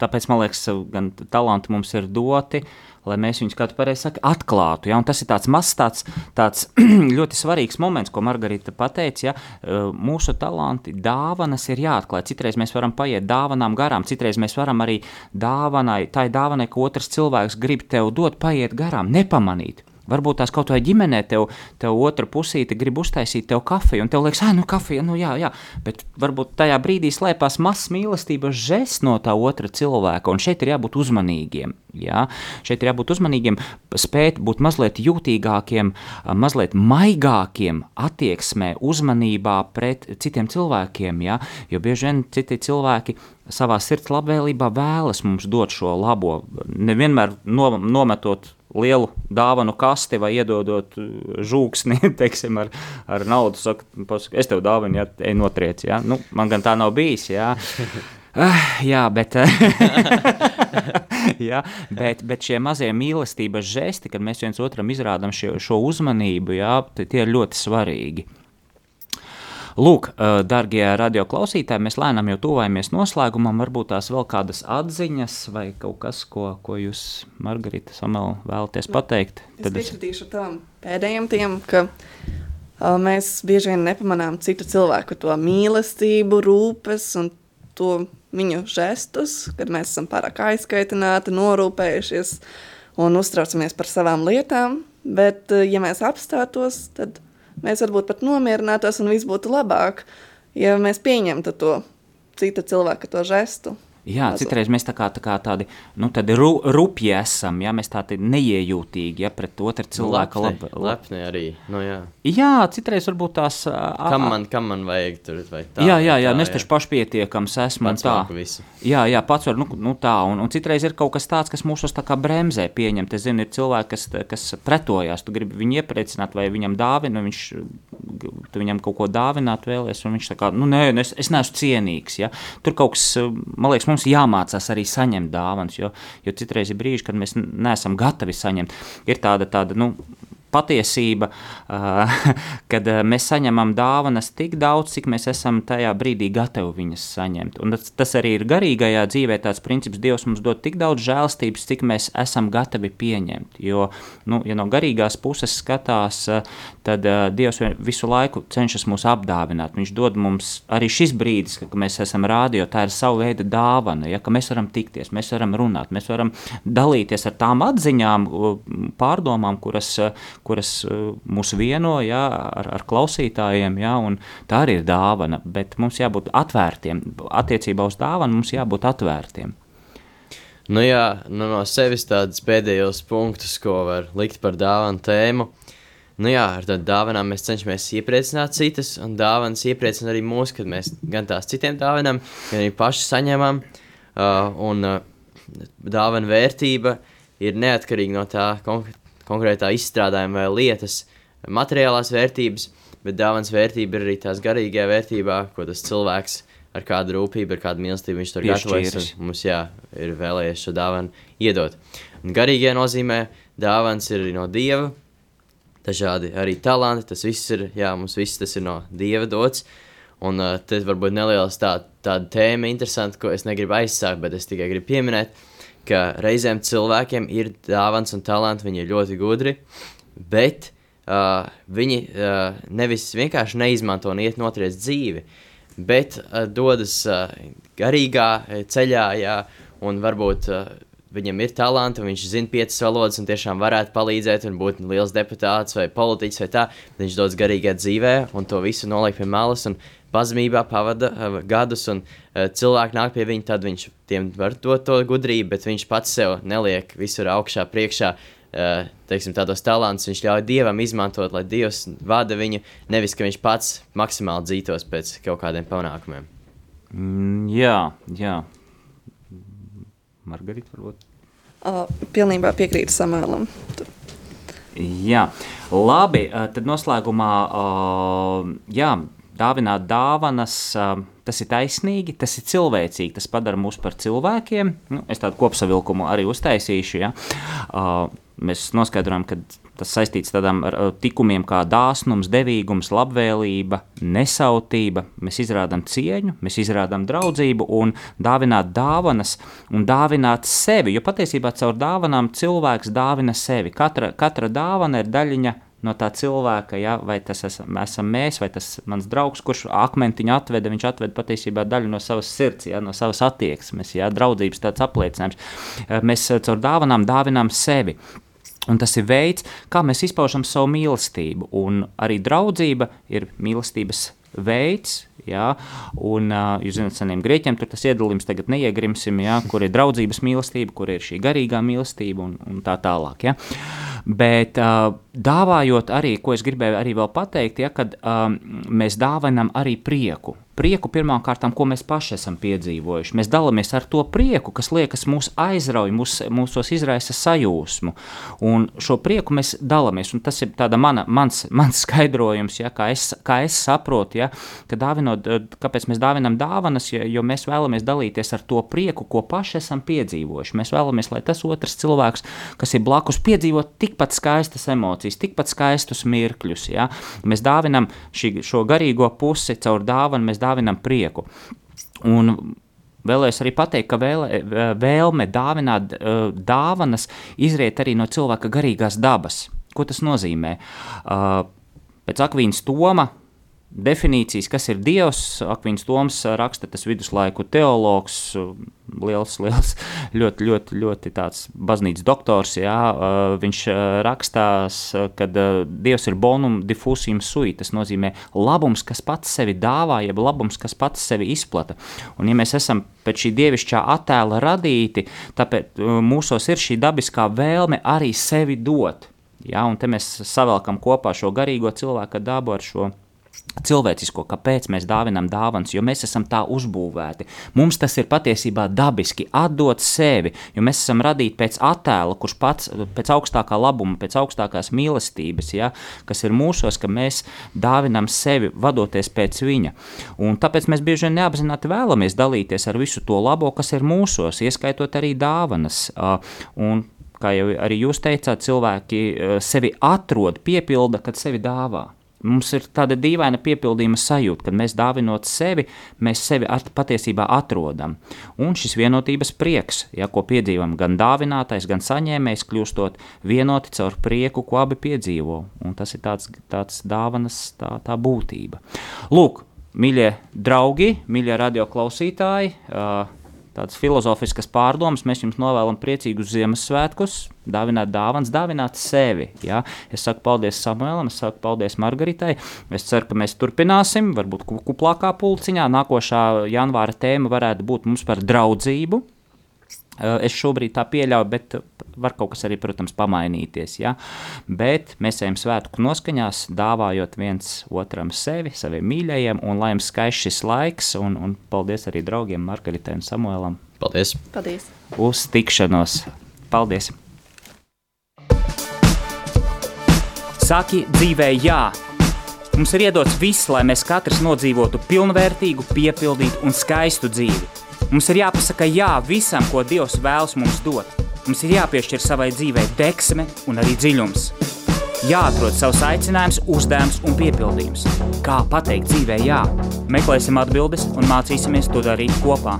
tāpēc man liekas, gan talanti mums ir doti, lai mēs viņus, kā tu pareizi saki, atklātu. Ja? Un tas ir tāds mazs, tāds, tāds ļoti svarīgs moments, ko Margarita pateica. Ja? Mūsu talanti, dāvanas ir jāatklāj. Citreiz mēs varam paiet dāvanām garām, citreiz mēs varam arī dāvanai, tai dāvanai, ko otrs cilvēks grib tev dot, paiet garām, nepamanīt. Varbūt tās kaut vai ģimenē tev, tev otra pusīte grib uztaisīt tev kafiju, un tev liekas, ah, nu, kafija, nu, jā, jā. Bet varbūt tajā brīdī slēpās mazs mīlestības žests no tā otra cilvēka, un šeit ir jābūt uzmanīgiem. Jā? Šeit ir jābūt uzmanīgiem, spēt būt mazliet jūtīgākiem, mazliet maigākiem attieksmē, uzmanībā pret citiem cilvēkiem. Jā? Jo bieži vien citi cilvēki savā sirds labvēlībā vēlas mums dot šo labo, nevienmēr nometot lielu dāvanu kasti vai iedodot uh, žūksni, teiksim, ar, ar naudu. Saka, pasaka, es tev dāvanu, ja ej notriec. Ja? Nu, man gan tā nav bijis. Ja? Uh, jā, bet, jā, bet, bet šie mazie mīlestības žesti, kad mēs viens otram izrādām šo, šo uzmanību, jā, tie ir ļoti svarīgi. Lūk, darbie radioklausītāji, mēs lēnām jau tuvojamies noslēgumam. Varbūt tās vēl kādas atziņas vai kaut kas, ko, ko jūs, Margarita, Samela, vēlaties pateikt. Es Tad piekritīšu tam pēdējiem tiem, ka mēs bieži vien nepamanām citu cilvēku to mīlestību, rūpes un to viņu žestus, kad mēs esam pārāk aizkaitināti, norūpējušies un uztraucamies par savām lietām. Bet, ja mēs apstātos, tad mēs varbūt pat nomierinātos un viss būtu labāk, ja mēs pieņemtu to cita cilvēka to žestu. Jā, Mazliet. citreiz mēs tā kā, tā kā tādi nu, ru, rupji esam, ja mēs tādi neiejūtīgi ja, pret otru cilvēku. Lepni, lab, lepni arī. Nu, jā. jā, citreiz varbūt tās. Kam man, kam man vajag tur vai tā? Jā, jā, jā, tā, es taču pašpietiekams esmu. Pats tā. Visu. Jā, jā, pats var, nu, nu tā, un, un citreiz ir kaut kas tāds, kas mūsos tā kā bremzē pieņemt. Es zinu, ir cilvēki, kas, kas pretojās, tu gribi viņu iepriecināt vai viņam dāvinu, viņš, tu viņam kaut ko dāvināt vēlies, un viņš tā kā, nu nē, es, es neesmu cienīgs, ja. Tur kaut kas, man liekas, mums jāmācās arī saņemt dāvanas, jo, jo citreiz ir brīži, kad mēs neesam gatavi saņemt. Ir tāda, tāda nu, patiesība, kad mēs saņemam dāvanas tik daudz, cik mēs esam tajā brīdī gatavi viņas saņemt. Un tas, tas arī ir garīgajā dzīvē tāds princips, Dievs mums dod tik daudz žēlstības, cik mēs esam gatavi pieņemt. Jo, nu, ja no garīgās puses skatās, tad Dievs visu laiku cenšas mūs apdāvināt. Viņš dod mums arī šis brīdis, kad mēs esam rādio, tā ir sava veida dāvana, ja, ka mēs varam tikties, mēs varam runāt, mēs varam dalīties ar tām atziņām, pārdomām, kuras, kuras eh, mūs vieno ja, ar, ar klausītājiem. Ja, tā arī ir dāvana, bet mums jābūt atvērtiem. Attiecībā uz dāvanu mums jābūt atvērtiem. Nu jā, nu no sevis tādus pēdējos punktus, ko var likt par dāvanu tēmu. Nu jā, ar tādām dāvanām mēs cenšamies iepriecināt citus, un dāvanas iepriecina arī mūs, kad mēs gan tās citiem dāvinām, gan arī paši saņemam. Uh, un uh, dāvana vērtība ir neatkarīga no tā, konkrētā izstrādājuma vai lietas materiālās vērtības, bet dāvāns vērtība ir arī tās garīgajā vērtībā, ko tas cilvēks ar kādu rūpību, ar kādu mīlestību viņš tur gatavojas. Mums jā, ir vēlējies šo dāvanu iedot. Un garīgajā nozīmē dāvāns ir no dieva, dažādi arī talanti. Tas viss ir, jā, mums viss tas ir no dieva dots. Un uh, tas varbūt neliels tā, tāda tēma, interesanta, ko es negribu aizsākt, bet es tikai gribu pieminēt. Uh, ka reizēm cilvēkiem ir dāvāns un talanti, viņi ir ļoti gudri, bet uh, viņi uh, nevis vienkārši neizmanto un iet notriec dzīvi, bet uh, dodas uh, garīgā ceļā, jā, un varbūt uh, viņam ir talanti, viņš zina piecas valodas, un tiešām varētu palīdzēt, un būt liels deputāts vai politiķis vai tā. Viņš dodas garīgā dzīvē, un to visu noliek pie malas, un pazemībā pavada uh, gadus, un uh, cilvēki nāk pie viņa, tad viņš tiem var dot to gudrību, bet viņš pats sev neliek visur augšā, priekšā. Uh, teiksim, tādos talantus viņš ļauj dievam izmantot, lai dievs vada viņu, nevis ka viņš pats maksimāli dzītos pēc kaut kādiem panākumiem. Mm, jā, jā. Margarita, varbūt. Uh, pilnībā piekrītu Samēlam. Jā, labi. Tad noslēgumā, uh, jā, dāvināt dāvanas, tas ir taisnīgi, tas ir cilvēcīgi, tas padara mūs par cilvēkiem. Nu, es tādu kopsavilkumu arī uztaisīšu. Ja? Mēs noskaidrojam, ka tas saistīts tādām tikumiem kā dāsnums, devīgums, labvēlība, nesautība. Mēs izrādām cieņu, mēs izrādām draudzību un dāvināt dāvanas un dāvināt sevi. Jo patiesībā caur dāvanām cilvēks dāvina sevi. Katra, katra dāvana ir daļiņa no tā cilvēka, ja, vai tas esam, esam mēs, vai tas mans draugs, kurš akmentiņu atveda, viņš atveda patiesībā daļu no savas sirds, ja, no savas attieksmes, ja, draudzības tāds apliecinājums. Eh, mēs eh, caur dāvanām dāvinām sevi. Un tas ir veids, kā mēs izpaužam savu mīlestību. Un arī draudzība ir mīlestības veids, Ja? Un, uh, jūs zināt, seniem grieķiem tur tas iedalījums tagad neiegrimsim, ja? kur ir draudzības mīlestība, kur ir šī garīgā mīlestība un, un tā tālāk. Ja? Bet uh, dāvājot arī, ko es gribēju arī vēl pateikt, ja, kad um, mēs dāvinam arī prieku prieku pirmām kārtām, ko mēs paši esam piedzīvojuši. Mēs dalāmies ar to prieku, kas liekas mūs aizrauj, mūs, mūsos izraisa sajūsmu. Un šo prieku mēs dalāmies, un tas ir mana, mans, mans skaidrojums, ja, kā, es, kā es saprotu, ja, ka dāvinot, kāpēc mēs dāvinam dāvanas, ja, jo mēs vēlamies dalīties ar to prieku, ko paši esam piedzīvojuši. Mēs vēlamies, lai tas otrs cilvēks, kas ir blakus, piedzīvo tikpat skaistas emocijas, tikpat skaistus mirkļus. Ja. Mēs dāvinam šī, šo garīgo pusi caur dāvanu, mēs dāvinam prieku. Un Vēlējos arī pateikt, ka vēle, vēlme dāvināt dāvanas izriet arī no cilvēka garīgās dabas. Ko tas nozīmē? Pēc Akvīnas Toma definīcijas, kas ir Dievs. Akvīns Toms raksta, tas viduslaiku teologs, liels, liels ļoti, ļoti, ļoti tāds baznīcas doktors. Jā, viņš rakstās, ka Dievs ir bonum diffusijum sui. Tas nozīmē labums, kas pats sevi dāvā, jeb labums, kas pats sevi izplata. Un ja mēs esam pēc šī dievišķā attēla radīti, tāpēc mūsos ir šī dabiskā vēlme arī sevi dot. Ja, un te mēs savelkam kopā šo garīgo cilvēka dabu ar šo cilvēcisko, kāpēc mēs dāvinam dāvanas, jo mēs esam tā uzbūvēti. Mums tas ir patiesībā dabiski atdot sevi, jo mēs esam radīti pēc attēla, kurš pats pēc augstākā labuma, pēc augstākās mīlestības, ja, kas ir mūsos, ka mēs dāvinam sevi, vadoties pēc viņa. Un tāpēc mēs bieži vien neapzināti vēlamies dalīties ar visu to labo, kas ir mūsos, ieskaitot arī dāvanas. Un, kā jau arī jūs teicāt, cilvēki sevi atrod, piepilda, kad sevi dāvā. Mums ir tāda dīvaina piepildījuma sajūta, kad mēs dāvinot sevi, mēs sevi at, patiesībā atrodam. Un šis vienotības prieks, ja, ko piedzīvam gan dāvinātais, gan saņēmējs, kļūstot vienoti caur prieku, ko abi piedzīvo. Un tas ir tāds, tāds dāvanas tā, tā būtība. Lūk, mīļie draugi, mīļie radioklausītāji! Uh, tādas filozofiskas pārdomas. Mēs jums novēlam priecīgus Ziemassvētkus, dāvināt dāvāns, dāvināt sevi. Ja? Es saku paldies Samuēlam, es saku paldies Margaritai. Es ceru, ka mēs turpināsim, varbūt kuplākā pulciņā. Nākošā janvāra tēma varētu būt mums par draudzību. Es šobrīd tā pieļauju, bet var kaut kas arī, protams, pamainīties. Ja? Bet mēs ejam svētku noskaņās, dāvājot viens otram sevi, saviem mīļajiem, un lai jums skaists šis laiks, un, un paldies arī draugiem Margaritai un Samuēlam. Paldies! Paldies! Uz tikšanos! Paldies! Saki dzīvē jā! Mums ir iedots viss, lai mēs katrs nodzīvotu pilnvērtīgu, piepildītu un skaistu dzīvi Mums ir jāpasaka jā visam, ko Dievs vēlas mums dot. Mums ir jāpiešķir savai dzīvei deksme un arī dziļums. Jāatrod savs aicinājums, uzdevums un piepildījums. Kā pateikt dzīvē jā? Meklēsim atbildes un mācīsimies to darīt kopā.